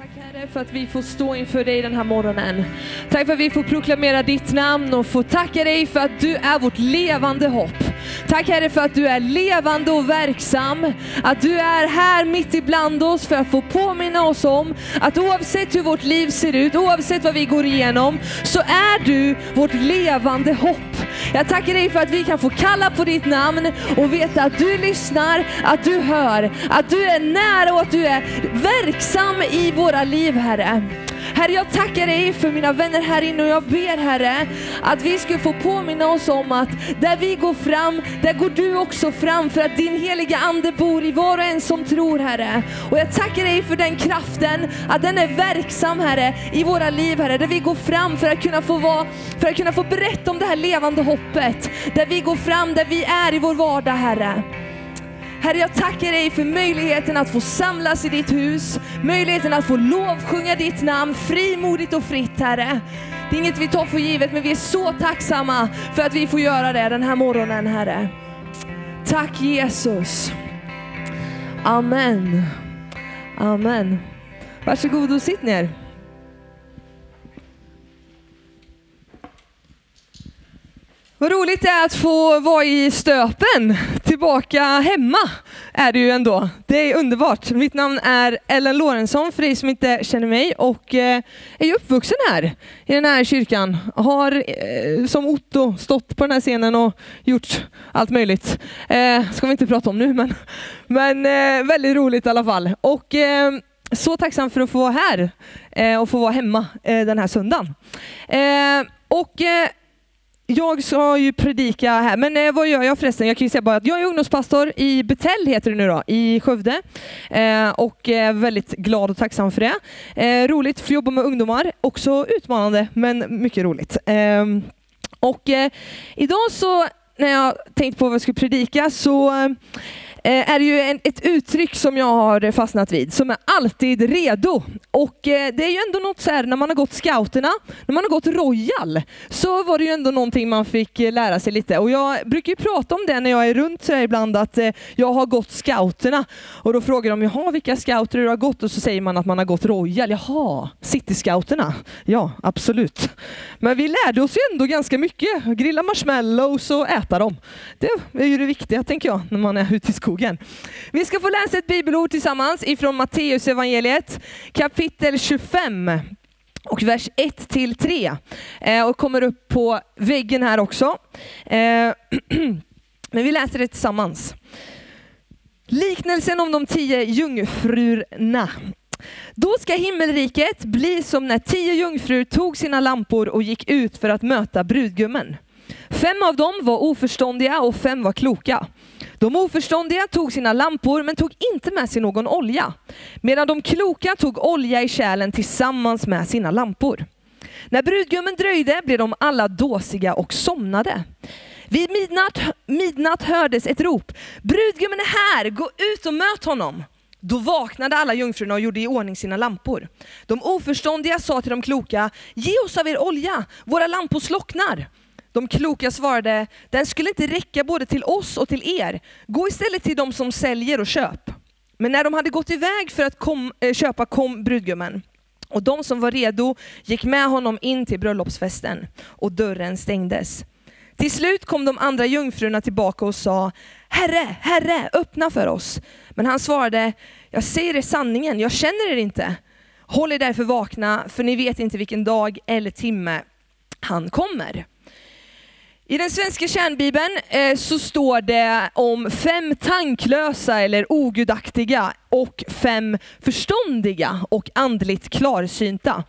Tack Herre för att vi får stå inför dig den här morgonen. Tack för att vi får proklamera ditt namn och få tacka dig för att du är vårt levande hopp. Tack Herre för att du är levande och verksam, att du är här mitt ibland oss för att få påminna oss om att oavsett hur vårt liv ser ut, oavsett vad vi går igenom, så är du vårt levande hopp. Jag tackar dig för att vi kan få kalla på ditt namn och veta att du lyssnar, att du hör, att du är nära och att du är verksam i våra liv Herre. Herre, jag tackar dig för mina vänner här inne och jag ber Herre att vi ska få påminna oss om att där vi går fram, där går du också fram för att din heliga Ande bor i var och en som tror Herre. Och jag tackar dig för den kraften, att den är verksam Herre i våra liv Herre, där vi går fram för att kunna få vara, för att kunna få berätta om det här levande hoppet. Där vi går fram, där vi är i vår vardag Herre. Herre, jag tackar dig för möjligheten att få samlas i ditt hus, möjligheten att få lovsjunga ditt namn frimodigt och fritt, Herre. Det är inget vi tar för givet, men vi är så tacksamma för att vi får göra det den här morgonen, Herre. Tack Jesus. Amen. Amen. Varsågod och sitt ner. Vad roligt det är att få vara i Stöpen, tillbaka hemma är det ju ändå. Det är underbart. Mitt namn är Ellen Lorentzon för dig som inte känner mig och eh, är uppvuxen här i den här kyrkan. Har eh, som Otto stått på den här scenen och gjort allt möjligt. Eh, ska vi inte prata om nu men, men eh, väldigt roligt i alla fall. Och eh, så tacksam för att få vara här eh, och få vara hemma den här söndagen. Och jag ska ju predika här, men eh, vad gör jag förresten? Jag kan ju säga bara att jag är ungdomspastor i Betell heter det nu då, i Skövde. Eh, och är väldigt glad och tacksam för det. Eh, roligt att få jobba med ungdomar, också utmanande men mycket roligt. Eh, och eh, idag så när jag tänkte på vad jag skulle predika så Eh, Eh, är ju en, ett uttryck som jag har fastnat vid, som är alltid redo. Och eh, det är ju ändå något så här, när man har gått scouterna, när man har gått Royal, så var det ju ändå någonting man fick eh, lära sig lite. Och jag brukar ju prata om det när jag är runt så ibland, att jag har gått scouterna. Och då frågar de, jaha vilka scouter du har gått? Och så säger man att man har gått Royal. Jaha, City-scouterna? Ja, absolut. Men vi lärde oss ju ändå ganska mycket. Grilla marshmallows och äta dem. Det är ju det viktiga tänker jag, när man är ute i skogen skogen. Vi ska få läsa ett bibelord tillsammans ifrån Matteus evangeliet kapitel 25 och vers 1 till 3 eh, och kommer upp på väggen här också. Eh, men vi läser det tillsammans. Liknelsen om de tio jungfrurna. Då ska himmelriket bli som när tio jungfrur tog sina lampor och gick ut för att möta brudgummen. Fem av dem var oförståndiga och fem var kloka. De oförståndiga tog sina lampor men tog inte med sig någon olja, medan de kloka tog olja i kärlen tillsammans med sina lampor. När brudgummen dröjde blev de alla dåsiga och somnade. Vid midnatt, midnatt hördes ett rop. Brudgummen är här, gå ut och möt honom. Då vaknade alla jungfrurna och gjorde i ordning sina lampor. De oförståndiga sa till de kloka, ge oss av er olja, våra lampor slocknar. De kloka svarade, den skulle inte räcka både till oss och till er. Gå istället till de som säljer och köp. Men när de hade gått iväg för att kom, eh, köpa kom brudgummen. Och de som var redo gick med honom in till bröllopsfesten och dörren stängdes. Till slut kom de andra jungfrurna tillbaka och sa, Herre, Herre, öppna för oss. Men han svarade, jag säger er sanningen, jag känner er inte. Håll er därför vakna, för ni vet inte vilken dag eller timme han kommer. I den svenska kärnbibeln eh, så står det om fem tanklösa eller ogudaktiga och fem förståndiga och andligt klarsynta.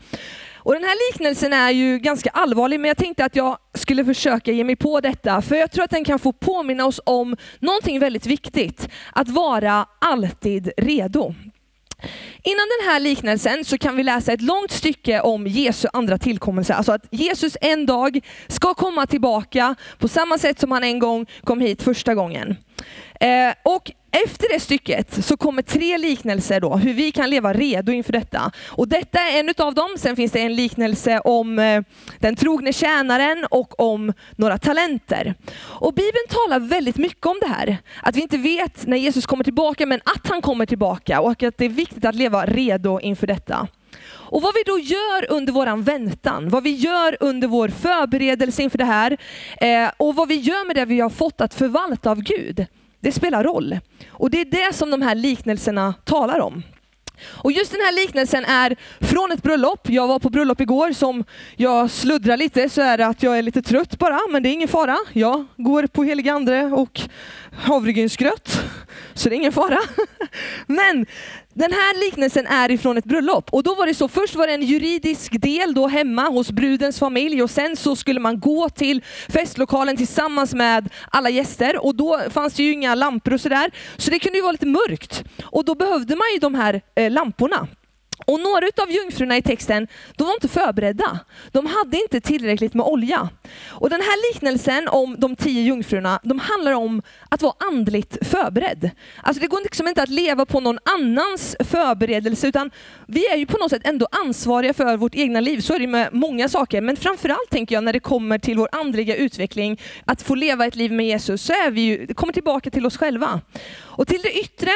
Och den här liknelsen är ju ganska allvarlig, men jag tänkte att jag skulle försöka ge mig på detta, för jag tror att den kan få påminna oss om någonting väldigt viktigt. Att vara alltid redo. Innan den här liknelsen så kan vi läsa ett långt stycke om Jesu andra tillkommelse. Alltså att Jesus en dag ska komma tillbaka på samma sätt som han en gång kom hit första gången. Eh, och efter det stycket så kommer tre liknelser då, hur vi kan leva redo inför detta. Och detta är en av dem. Sen finns det en liknelse om eh, den trogne tjänaren och om några talenter. Och Bibeln talar väldigt mycket om det här. Att vi inte vet när Jesus kommer tillbaka, men att han kommer tillbaka och att det är viktigt att leva redo inför detta. Och vad vi då gör under våran väntan, vad vi gör under vår förberedelse inför det här eh, och vad vi gör med det vi har fått att förvalta av Gud, det spelar roll. Och det är det som de här liknelserna talar om. Och just den här liknelsen är från ett bröllop. Jag var på bröllop igår som jag sluddrar lite så är det att jag är lite trött bara, men det är ingen fara. Jag går på helig ande och havregrynsgröt, så det är ingen fara. Men den här liknelsen är ifrån ett bröllop och då var det så, först var det en juridisk del då hemma hos brudens familj och sen så skulle man gå till festlokalen tillsammans med alla gäster och då fanns det ju inga lampor och sådär. Så det kunde ju vara lite mörkt och då behövde man ju de här eh, lamporna. Och några av jungfrurna i texten, de var inte förberedda. De hade inte tillräckligt med olja. Och den här liknelsen om de tio jungfrurna, de handlar om att vara andligt förberedd. Alltså det går liksom inte att leva på någon annans förberedelse, utan vi är ju på något sätt ändå ansvariga för vårt egna liv. Så är det med många saker, men framförallt tänker jag när det kommer till vår andliga utveckling, att få leva ett liv med Jesus, så är vi ju, det kommer tillbaka till oss själva. Och till det yttre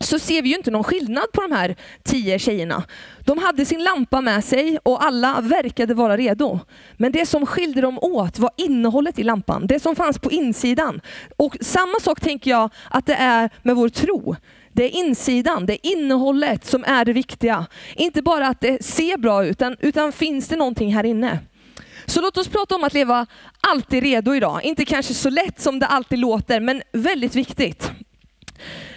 så ser vi ju inte någon skillnad på de här tio tjejerna. De hade sin lampa med sig och alla verkade vara redo. Men det som skilde dem åt var innehållet i lampan, det som fanns på insidan. Och samma sak tänker jag att det är med vår tro. Det är insidan, det är innehållet som är det viktiga. Inte bara att det ser bra ut, utan, utan finns det någonting här inne. Så låt oss prata om att leva alltid redo idag. Inte kanske så lätt som det alltid låter, men väldigt viktigt.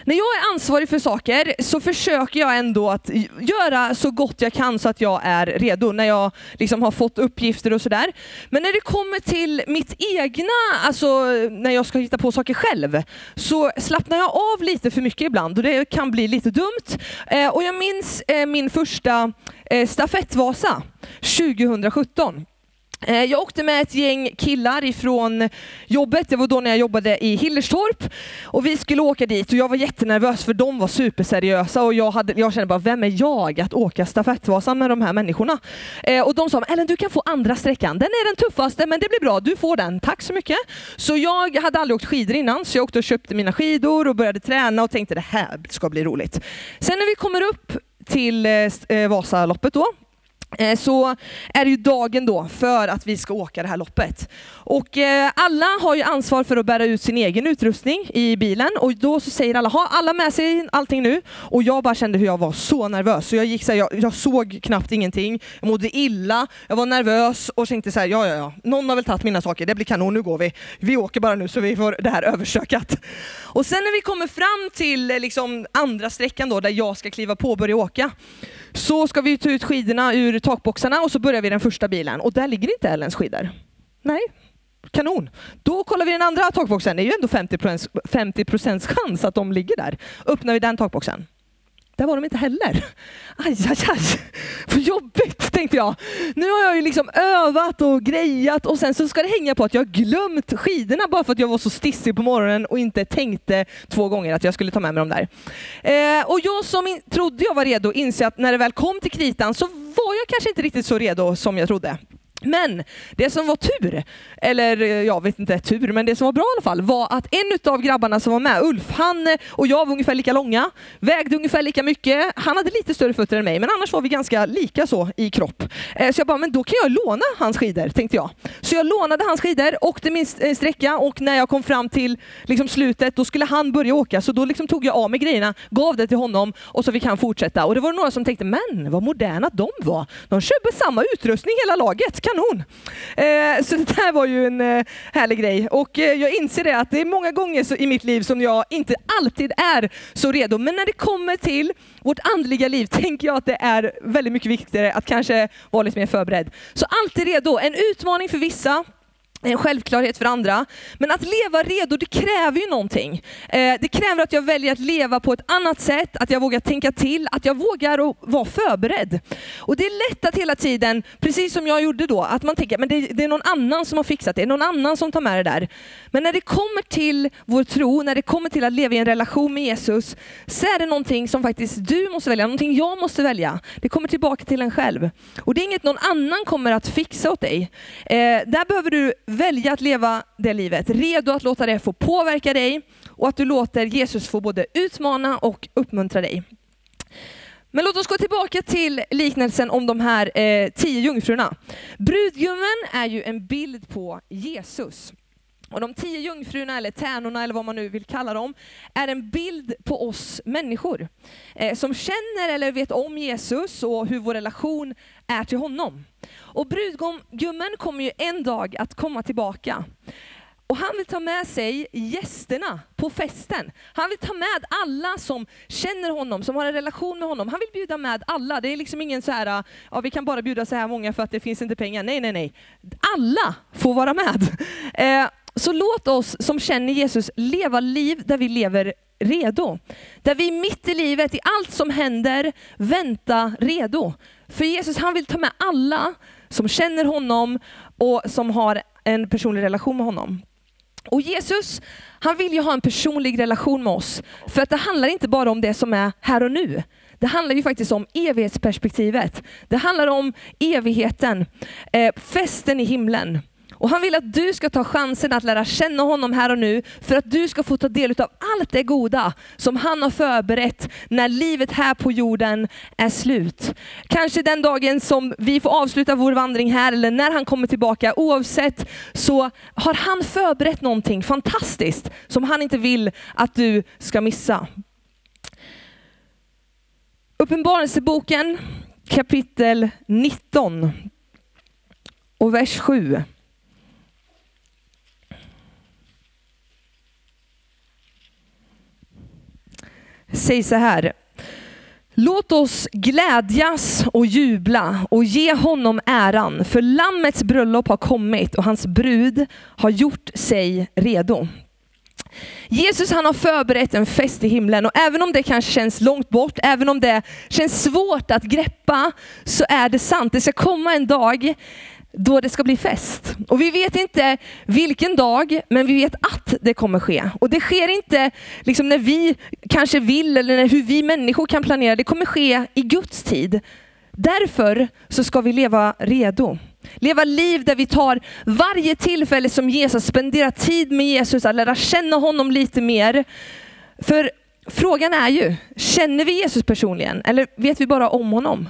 När jag är ansvarig för saker så försöker jag ändå att göra så gott jag kan så att jag är redo när jag liksom har fått uppgifter och sådär. Men när det kommer till mitt egna, alltså när jag ska hitta på saker själv, så slappnar jag av lite för mycket ibland och det kan bli lite dumt. Eh, och jag minns eh, min första eh, stafettvasa 2017. Eh, jag åkte med ett gäng killar ifrån jobbet, det var då när jag jobbade i Hillerstorp. Och vi skulle åka dit och jag var jättenervös för de var superseriösa och jag, hade, jag kände bara, vem är jag att åka stafettvasan med de här människorna? Eh, och de sa, Ellen du kan få andra sträckan, den är den tuffaste men det blir bra, du får den, tack så mycket. Så jag hade aldrig åkt skidor innan så jag åkte och köpte mina skidor och började träna och tänkte det här ska bli roligt. Sen när vi kommer upp till eh, Vasaloppet då, Eh, så är det ju dagen då för att vi ska åka det här loppet. Och eh, alla har ju ansvar för att bära ut sin egen utrustning i bilen och då så säger alla, har alla med sig allting nu? Och jag bara kände hur jag var så nervös så jag gick så här, jag, jag, såg knappt ingenting, jag mådde illa, jag var nervös och tänkte så här, ja ja ja, någon har väl tagit mina saker, det blir kanon, nu går vi. Vi åker bara nu så vi får det här översökat. Och sen när vi kommer fram till eh, liksom andra sträckan då där jag ska kliva på och börja åka, så ska vi ta ut skidorna ur takboxarna och så börjar vi den första bilen och där ligger inte Ellens skidor. Nej, kanon. Då kollar vi den andra takboxen. Det är ju ändå 50 procents chans att de ligger där. Öppnar vi den takboxen. Där var de inte heller. Aj, aj, aj. Vad jobbigt tänkte jag. Nu har jag ju liksom övat och grejat och sen så ska det hänga på att jag glömt skidorna bara för att jag var så stissig på morgonen och inte tänkte två gånger att jag skulle ta med mig dem där. Eh, och jag som in, trodde jag var redo inser att när det väl kom till kritan så var jag kanske inte riktigt så redo som jag trodde. Men det som var tur, eller eh, jag vet inte tur, men det som var bra i alla fall var att en av grabbarna som var med, Ulf, han eh, och jag var ungefär lika långa, vägde ungefär lika mycket. Han hade lite större fötter än mig, men annars var vi ganska lika så i kropp. Eh, så jag bara, men då kan jag låna hans skidor, tänkte jag. Så jag lånade hans skidor, åkte min eh, sträcka och när jag kom fram till liksom slutet, då skulle han börja åka. Så då liksom tog jag av mig grejerna, gav det till honom och så fick han fortsätta. Och det var några som tänkte, men vad moderna de var. De köper samma utrustning hela laget kanon. Eh, så det där var ju en eh, härlig grej. Och eh, jag inser det att det är många gånger så, i mitt liv som jag inte alltid är så redo. Men när det kommer till vårt andliga liv tänker jag att det är väldigt mycket viktigare att kanske vara lite mer förberedd. Så alltid redo. En utmaning för vissa, en självklarhet för andra. Men att leva redo, det kräver ju någonting. Eh, det kräver att jag väljer att leva på ett annat sätt, att jag vågar tänka till, att jag vågar vara förberedd. Och det är lätt att hela tiden, precis som jag gjorde då, att man tänker att det, det är någon annan som har fixat det, någon annan som tar med det där. Men när det kommer till vår tro, när det kommer till att leva i en relation med Jesus, så är det någonting som faktiskt du måste välja, någonting jag måste välja. Det kommer tillbaka till en själv. Och det är inget någon annan kommer att fixa åt dig. Eh, där behöver du välja att leva det livet, redo att låta det få påverka dig och att du låter Jesus få både utmana och uppmuntra dig. Men låt oss gå tillbaka till liknelsen om de här eh, tio jungfrurna. Brudgummen är ju en bild på Jesus. Och de tio jungfrurna, eller tärnorna, eller vad man nu vill kalla dem, är en bild på oss människor. Eh, som känner eller vet om Jesus och hur vår relation är till honom. Och brudgummen kommer ju en dag att komma tillbaka. Och han vill ta med sig gästerna på festen. Han vill ta med alla som känner honom, som har en relation med honom. Han vill bjuda med alla. Det är liksom ingen så här, ah, ja vi kan bara bjuda så här många för att det finns inte pengar. Nej, nej, nej. Alla får vara med. Eh, så låt oss som känner Jesus leva liv där vi lever redo. Där vi mitt i livet, i allt som händer, vänta redo. För Jesus han vill ta med alla som känner honom och som har en personlig relation med honom. Och Jesus, han vill ju ha en personlig relation med oss. För att det handlar inte bara om det som är här och nu. Det handlar ju faktiskt om evighetsperspektivet. Det handlar om evigheten, eh, festen i himlen. Och han vill att du ska ta chansen att lära känna honom här och nu för att du ska få ta del av allt det goda som han har förberett när livet här på jorden är slut. Kanske den dagen som vi får avsluta vår vandring här eller när han kommer tillbaka. Oavsett så har han förberett någonting fantastiskt som han inte vill att du ska missa. Uppenbarelseboken kapitel 19 och vers 7. Säger så här. Låt oss glädjas och jubla och ge honom äran, för Lammets bröllop har kommit och hans brud har gjort sig redo. Jesus han har förberett en fest i himlen och även om det kanske känns långt bort, även om det känns svårt att greppa, så är det sant. Det ska komma en dag då det ska bli fest. Och vi vet inte vilken dag, men vi vet att det kommer ske. Och det sker inte liksom när vi kanske vill eller hur vi människor kan planera. Det kommer ske i Guds tid. Därför så ska vi leva redo. Leva liv där vi tar varje tillfälle som Jesus, spendera tid med Jesus, att lära känna honom lite mer. För frågan är ju, känner vi Jesus personligen eller vet vi bara om honom?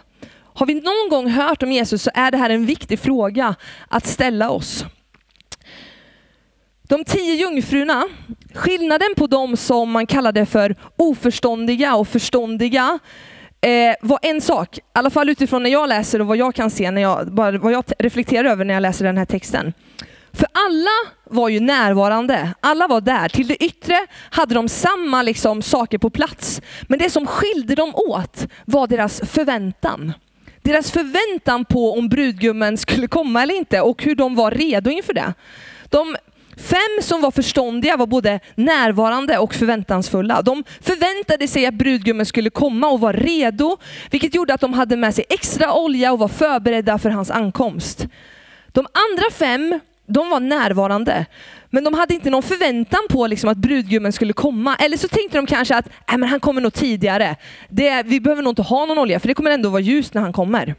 Har vi någon gång hört om Jesus så är det här en viktig fråga att ställa oss. De tio jungfrurna, skillnaden på dem som man kallade för oförståndiga och förståndiga, eh, var en sak, i alla fall utifrån när jag läser och vad jag kan se, när jag, bara vad jag reflekterar över när jag läser den här texten. För alla var ju närvarande, alla var där. Till det yttre hade de samma liksom, saker på plats. Men det som skilde dem åt var deras förväntan deras förväntan på om brudgummen skulle komma eller inte och hur de var redo inför det. De fem som var förståndiga var både närvarande och förväntansfulla. De förväntade sig att brudgummen skulle komma och var redo, vilket gjorde att de hade med sig extra olja och var förberedda för hans ankomst. De andra fem, de var närvarande. Men de hade inte någon förväntan på liksom att brudgummen skulle komma. Eller så tänkte de kanske att äh, men han kommer nog tidigare. Det, vi behöver nog inte ha någon olja för det kommer ändå vara ljust när han kommer.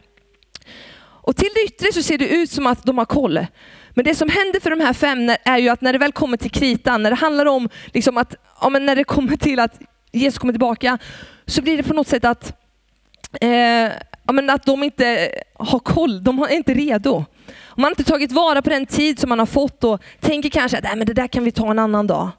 Och till det yttre så ser det ut som att de har koll. Men det som händer för de här fem är ju att när det väl kommer till kritan, när det handlar om liksom att, ja, men när det kommer till att Jesus kommer tillbaka, så blir det på något sätt att, eh, ja, men att de inte har koll, de är inte redo. Man har inte tagit vara på den tid som man har fått och tänker kanske att men det där kan vi ta en annan dag.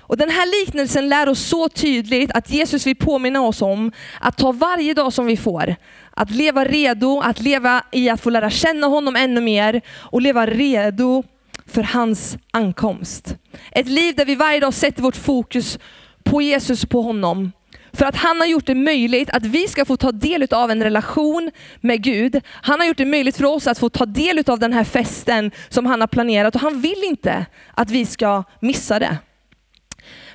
Och Den här liknelsen lär oss så tydligt att Jesus vill påminna oss om att ta varje dag som vi får. Att leva redo, att leva i att få lära känna honom ännu mer och leva redo för hans ankomst. Ett liv där vi varje dag sätter vårt fokus på Jesus och på honom. För att han har gjort det möjligt att vi ska få ta del av en relation med Gud. Han har gjort det möjligt för oss att få ta del av den här festen som han har planerat och han vill inte att vi ska missa det.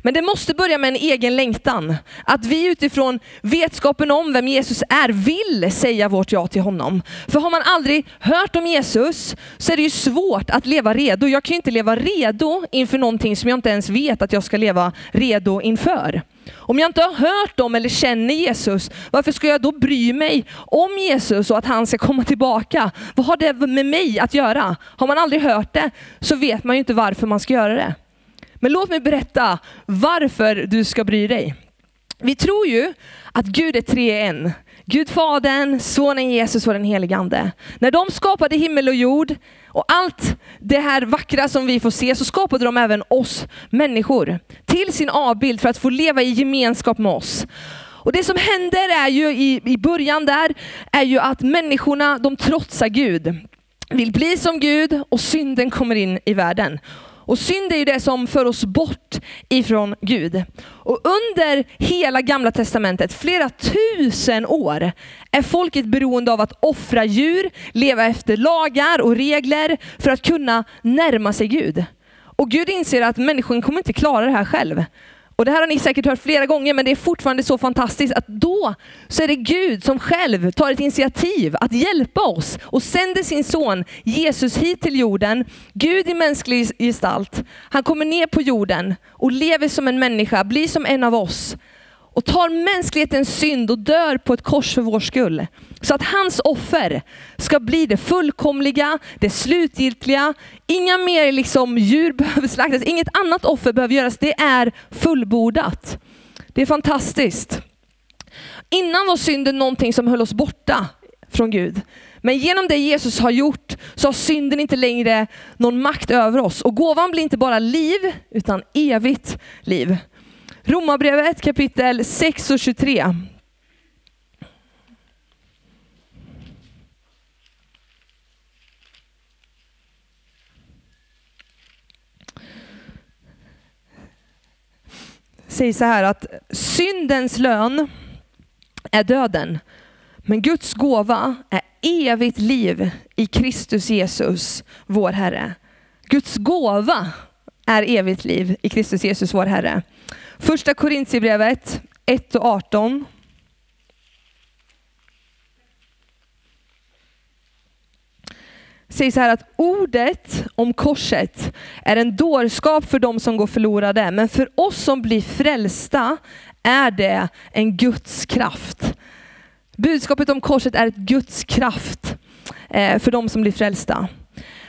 Men det måste börja med en egen längtan. Att vi utifrån vetskapen om vem Jesus är vill säga vårt ja till honom. För har man aldrig hört om Jesus så är det ju svårt att leva redo. Jag kan ju inte leva redo inför någonting som jag inte ens vet att jag ska leva redo inför. Om jag inte har hört om eller känner Jesus, varför ska jag då bry mig om Jesus och att han ska komma tillbaka? Vad har det med mig att göra? Har man aldrig hört det så vet man ju inte varför man ska göra det. Men låt mig berätta varför du ska bry dig. Vi tror ju att Gud är tre i en. Gud Fadern, Sonen Jesus och den helige Ande. När de skapade himmel och jord och allt det här vackra som vi får se så skapade de även oss människor till sin avbild för att få leva i gemenskap med oss. Och det som händer är ju i, i början där, är ju att människorna de trotsar Gud. Vill bli som Gud och synden kommer in i världen. Och synd är ju det som för oss bort ifrån Gud. Och under hela gamla testamentet, flera tusen år, är folket beroende av att offra djur, leva efter lagar och regler för att kunna närma sig Gud. Och Gud inser att människan kommer inte klara det här själv. Och det här har ni säkert hört flera gånger, men det är fortfarande så fantastiskt att då så är det Gud som själv tar ett initiativ att hjälpa oss och sänder sin son Jesus hit till jorden. Gud i mänsklig gestalt. Han kommer ner på jorden och lever som en människa, blir som en av oss och tar mänsklighetens synd och dör på ett kors för vår skull. Så att hans offer ska bli det fullkomliga, det slutgiltiga. Inga mer liksom djur behöver slaktas, inget annat offer behöver göras. Det är fullbordat. Det är fantastiskt. Innan var synden någonting som höll oss borta från Gud. Men genom det Jesus har gjort så har synden inte längre någon makt över oss. Och gåvan blir inte bara liv, utan evigt liv. Romarbrevet kapitel 6 och 23. säger så här att syndens lön är döden, men Guds gåva är evigt liv i Kristus Jesus, vår Herre. Guds gåva är evigt liv i Kristus Jesus, vår Herre. Första Korintierbrevet 1 och 18. säger så här att ordet om korset är en dårskap för de som går förlorade, men för oss som blir frälsta är det en Guds kraft. Budskapet om korset är ett Guds kraft eh, för de som blir frälsta.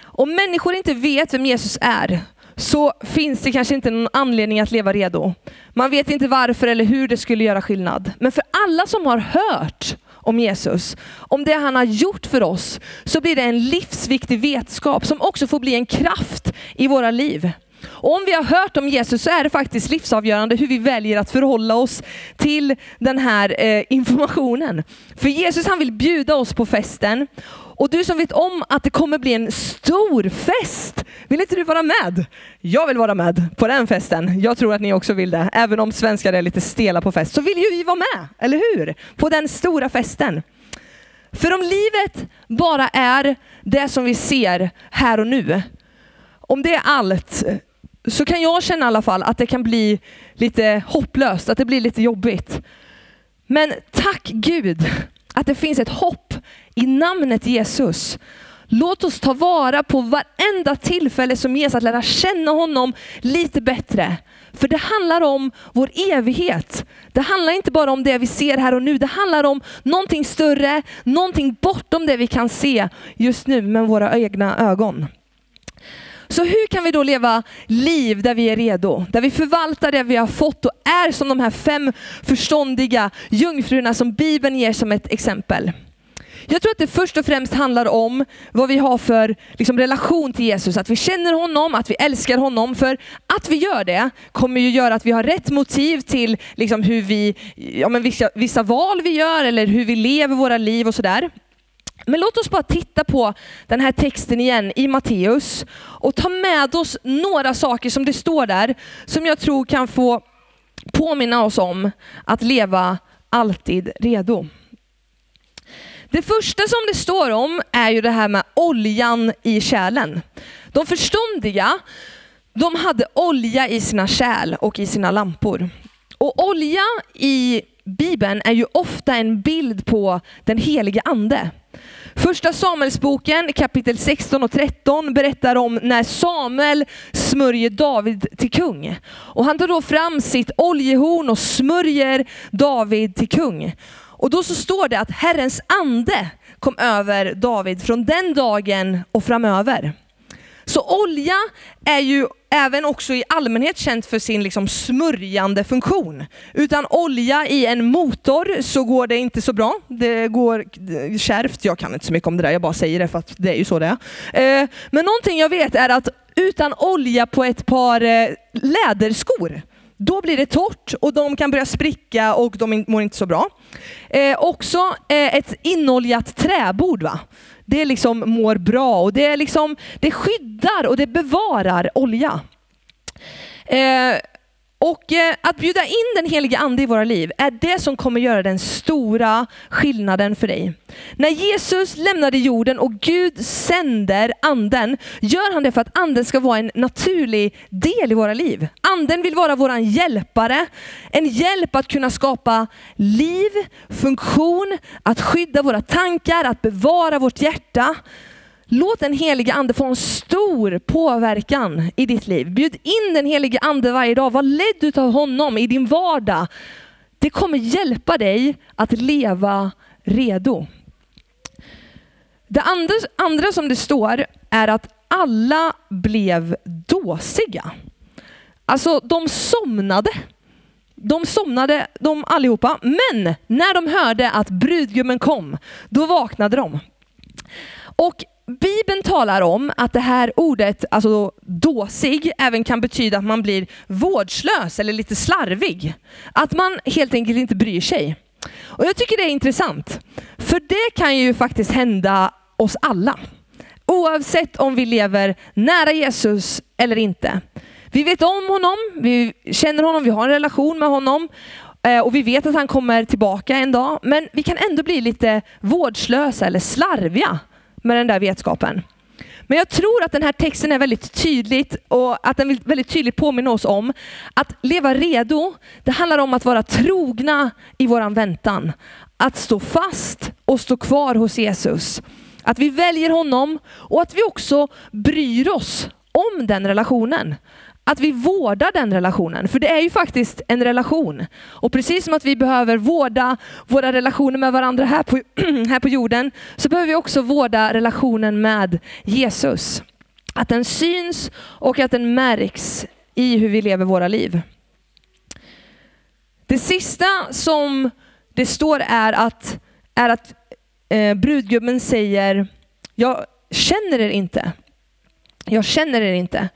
Om människor inte vet vem Jesus är, så finns det kanske inte någon anledning att leva redo. Man vet inte varför eller hur det skulle göra skillnad. Men för alla som har hört om Jesus, om det han har gjort för oss, så blir det en livsviktig vetskap som också får bli en kraft i våra liv. Och om vi har hört om Jesus så är det faktiskt livsavgörande hur vi väljer att förhålla oss till den här eh, informationen. För Jesus han vill bjuda oss på festen och du som vet om att det kommer bli en stor fest, vill inte du vara med? Jag vill vara med på den festen. Jag tror att ni också vill det. Även om svenskar är lite stela på fest så vill ju vi vara med, eller hur? På den stora festen. För om livet bara är det som vi ser här och nu, om det är allt, så kan jag känna i alla fall att det kan bli lite hopplöst, att det blir lite jobbigt. Men tack Gud att det finns ett hopp i namnet Jesus. Låt oss ta vara på varenda tillfälle som ges att lära känna honom lite bättre. För det handlar om vår evighet. Det handlar inte bara om det vi ser här och nu. Det handlar om någonting större, någonting bortom det vi kan se just nu med våra egna ögon. Så hur kan vi då leva liv där vi är redo? Där vi förvaltar det vi har fått och är som de här fem förståndiga jungfrurna som Bibeln ger som ett exempel. Jag tror att det först och främst handlar om vad vi har för liksom, relation till Jesus. Att vi känner honom, att vi älskar honom. För att vi gör det kommer ju göra att vi har rätt motiv till liksom, hur vi, ja, men vissa, vissa val vi gör eller hur vi lever våra liv och sådär. Men låt oss bara titta på den här texten igen i Matteus och ta med oss några saker som det står där som jag tror kan få påminna oss om att leva alltid redo. Det första som det står om är ju det här med oljan i kärlen. De förståndiga, de hade olja i sina kärl och i sina lampor. Och olja i Bibeln är ju ofta en bild på den helige ande. Första Samuelsboken kapitel 16 och 13 berättar om när Samuel smörjer David till kung. Och han tar då fram sitt oljehorn och smörjer David till kung. Och då så står det att Herrens ande kom över David från den dagen och framöver. Så olja är ju även också i allmänhet känt för sin liksom smörjande funktion. Utan olja i en motor så går det inte så bra. Det går kärvt. Jag kan inte så mycket om det där, jag bara säger det för att det är ju så det är. Eh, men någonting jag vet är att utan olja på ett par eh, läderskor, då blir det torrt och de kan börja spricka och de mår inte så bra. Eh, också eh, ett inoljat träbord. Va? Det liksom mår bra och det, är liksom, det skyddar och det bevarar olja. Eh, och eh, att bjuda in den helige ande i våra liv är det som kommer göra den stora skillnaden för dig. När Jesus lämnade jorden och Gud sänder anden, gör han det för att anden ska vara en naturlig del i våra liv. Anden vill vara vår hjälpare, en hjälp att kunna skapa liv, funktion, att skydda våra tankar, att bevara vårt hjärta. Låt den helige ande få en stor påverkan i ditt liv. Bjud in den helige ande varje dag. Var ledd av honom i din vardag. Det kommer hjälpa dig att leva redo. Det andra, andra som det står är att alla blev dåsiga. Alltså de somnade. De somnade de allihopa, men när de hörde att brudgummen kom, då vaknade de. Och Bibeln talar om att det här ordet, alltså dåsig, även kan betyda att man blir vårdslös eller lite slarvig. Att man helt enkelt inte bryr sig. Och Jag tycker det är intressant, för det kan ju faktiskt hända oss alla. Oavsett om vi lever nära Jesus eller inte. Vi vet om honom, vi känner honom, vi har en relation med honom eh, och vi vet att han kommer tillbaka en dag. Men vi kan ändå bli lite vårdslösa eller slarviga med den där vetskapen. Men jag tror att den här texten är väldigt tydligt och att den vill väldigt tydligt påminna oss om att leva redo, det handlar om att vara trogna i våran väntan. Att stå fast och stå kvar hos Jesus. Att vi väljer honom och att vi också bryr oss om den relationen att vi vårdar den relationen. För det är ju faktiskt en relation. Och precis som att vi behöver vårda våra relationer med varandra här på, här på jorden, så behöver vi också vårda relationen med Jesus. Att den syns och att den märks i hur vi lever våra liv. Det sista som det står är att, är att eh, brudgummen säger, jag känner er inte. Jag känner er inte.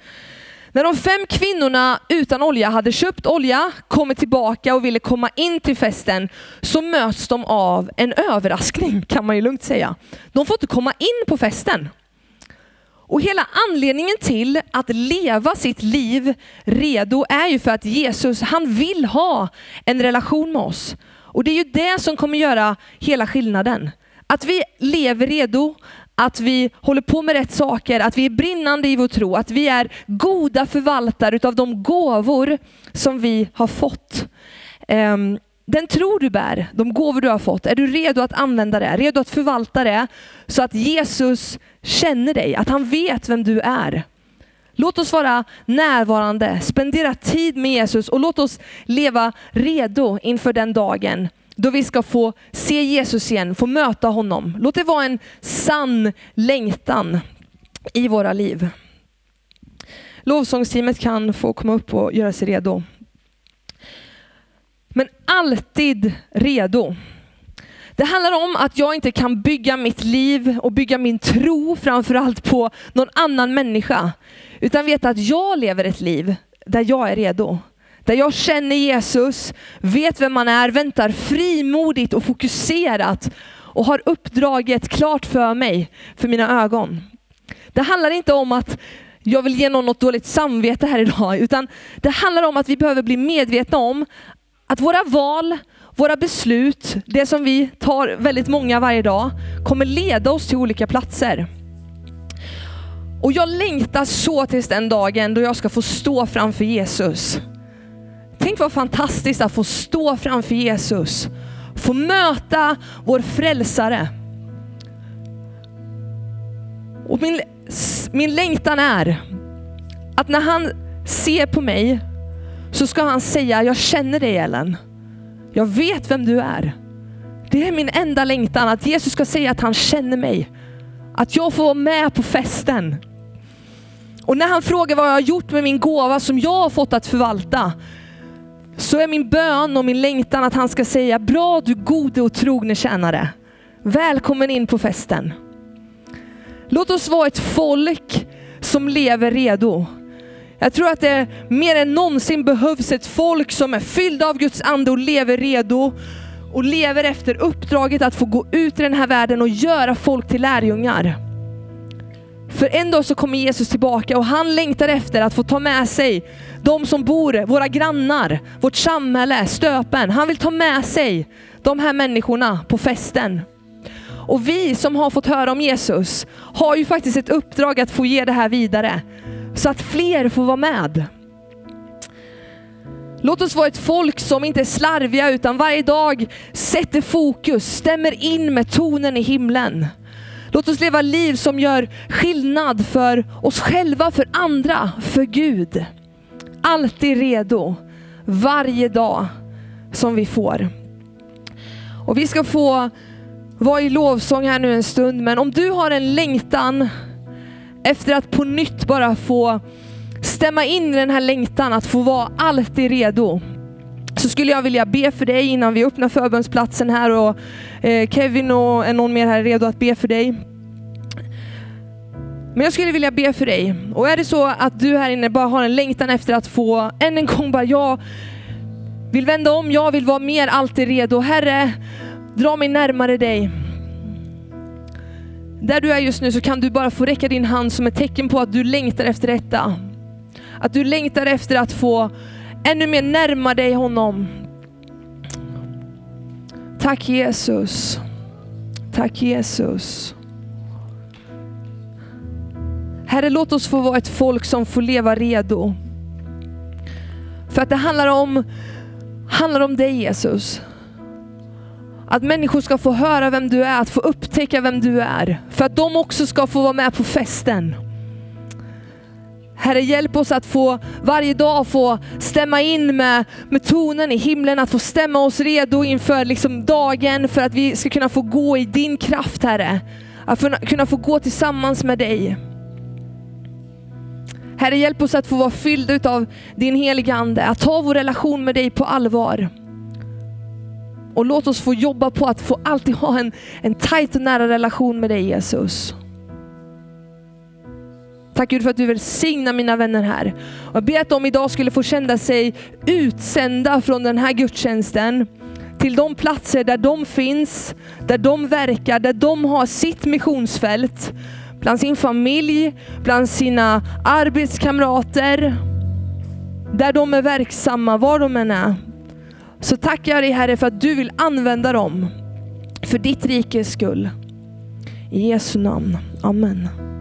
När de fem kvinnorna utan olja hade köpt olja, kommit tillbaka och ville komma in till festen, så möts de av en överraskning kan man ju lugnt säga. De får inte komma in på festen. Och hela anledningen till att leva sitt liv redo är ju för att Jesus, han vill ha en relation med oss. Och det är ju det som kommer göra hela skillnaden. Att vi lever redo, att vi håller på med rätt saker, att vi är brinnande i vår tro, att vi är goda förvaltare av de gåvor som vi har fått. Ehm, den tro du bär, de gåvor du har fått, är du redo att använda det? Redo att förvalta det så att Jesus känner dig, att han vet vem du är. Låt oss vara närvarande, spendera tid med Jesus och låt oss leva redo inför den dagen då vi ska få se Jesus igen, få möta honom. Låt det vara en sann längtan i våra liv. Lovsångsteamet kan få komma upp och göra sig redo. Men alltid redo. Det handlar om att jag inte kan bygga mitt liv och bygga min tro framförallt på någon annan människa. Utan veta att jag lever ett liv där jag är redo. Där jag känner Jesus, vet vem man är, väntar frimodigt och fokuserat och har uppdraget klart för mig, för mina ögon. Det handlar inte om att jag vill ge någon något dåligt samvete här idag, utan det handlar om att vi behöver bli medvetna om att våra val, våra beslut, det som vi tar väldigt många varje dag, kommer leda oss till olika platser. Och jag längtar så tills den dagen då jag ska få stå framför Jesus Tänk vad fantastiskt att få stå framför Jesus, få möta vår frälsare. Och min, min längtan är att när han ser på mig så ska han säga, jag känner dig Ellen. Jag vet vem du är. Det är min enda längtan, att Jesus ska säga att han känner mig. Att jag får vara med på festen. Och när han frågar vad jag har gjort med min gåva som jag har fått att förvalta, så är min bön och min längtan att han ska säga, bra du gode och trogne tjänare. Välkommen in på festen. Låt oss vara ett folk som lever redo. Jag tror att det mer än någonsin behövs ett folk som är fyllda av Guds ande och lever redo och lever efter uppdraget att få gå ut i den här världen och göra folk till lärjungar. För en dag så kommer Jesus tillbaka och han längtar efter att få ta med sig de som bor, våra grannar, vårt samhälle, stöpen. Han vill ta med sig de här människorna på festen. Och vi som har fått höra om Jesus har ju faktiskt ett uppdrag att få ge det här vidare. Så att fler får vara med. Låt oss vara ett folk som inte är slarviga utan varje dag sätter fokus, stämmer in med tonen i himlen. Låt oss leva liv som gör skillnad för oss själva, för andra, för Gud. Alltid redo, varje dag som vi får. Och vi ska få vara i lovsång här nu en stund, men om du har en längtan efter att på nytt bara få stämma in i den här längtan att få vara alltid redo, så skulle jag vilja be för dig innan vi öppnar förbönsplatsen här och eh, Kevin och är någon mer här redo att be för dig. Men jag skulle vilja be för dig. Och är det så att du här inne bara har en längtan efter att få, än en gång bara, jag vill vända om, jag vill vara mer alltid redo. Herre, dra mig närmare dig. Där du är just nu så kan du bara få räcka din hand som ett tecken på att du längtar efter detta. Att du längtar efter att få ännu mer närma dig honom. Tack Jesus. Tack Jesus. Herre, låt oss få vara ett folk som får leva redo. För att det handlar om, handlar om dig Jesus. Att människor ska få höra vem du är, att få upptäcka vem du är. För att de också ska få vara med på festen. Herre, hjälp oss att få varje dag få stämma in med, med tonen i himlen, att få stämma oss redo inför liksom dagen för att vi ska kunna få gå i din kraft Herre. Att kunna få gå tillsammans med dig. Herre, hjälp oss att få vara fyllda av din heliga Ande, att ta vår relation med dig på allvar. Och låt oss få jobba på att få alltid ha en, en tajt och nära relation med dig Jesus. Tack Gud för att du välsignar mina vänner här. Och jag ber att de idag skulle få känna sig utsända från den här gudstjänsten till de platser där de finns, där de verkar, där de har sitt missionsfält. Bland sin familj, bland sina arbetskamrater, där de är verksamma, var de än är. Så tackar jag dig Herre för att du vill använda dem för ditt rikes skull. I Jesu namn. Amen.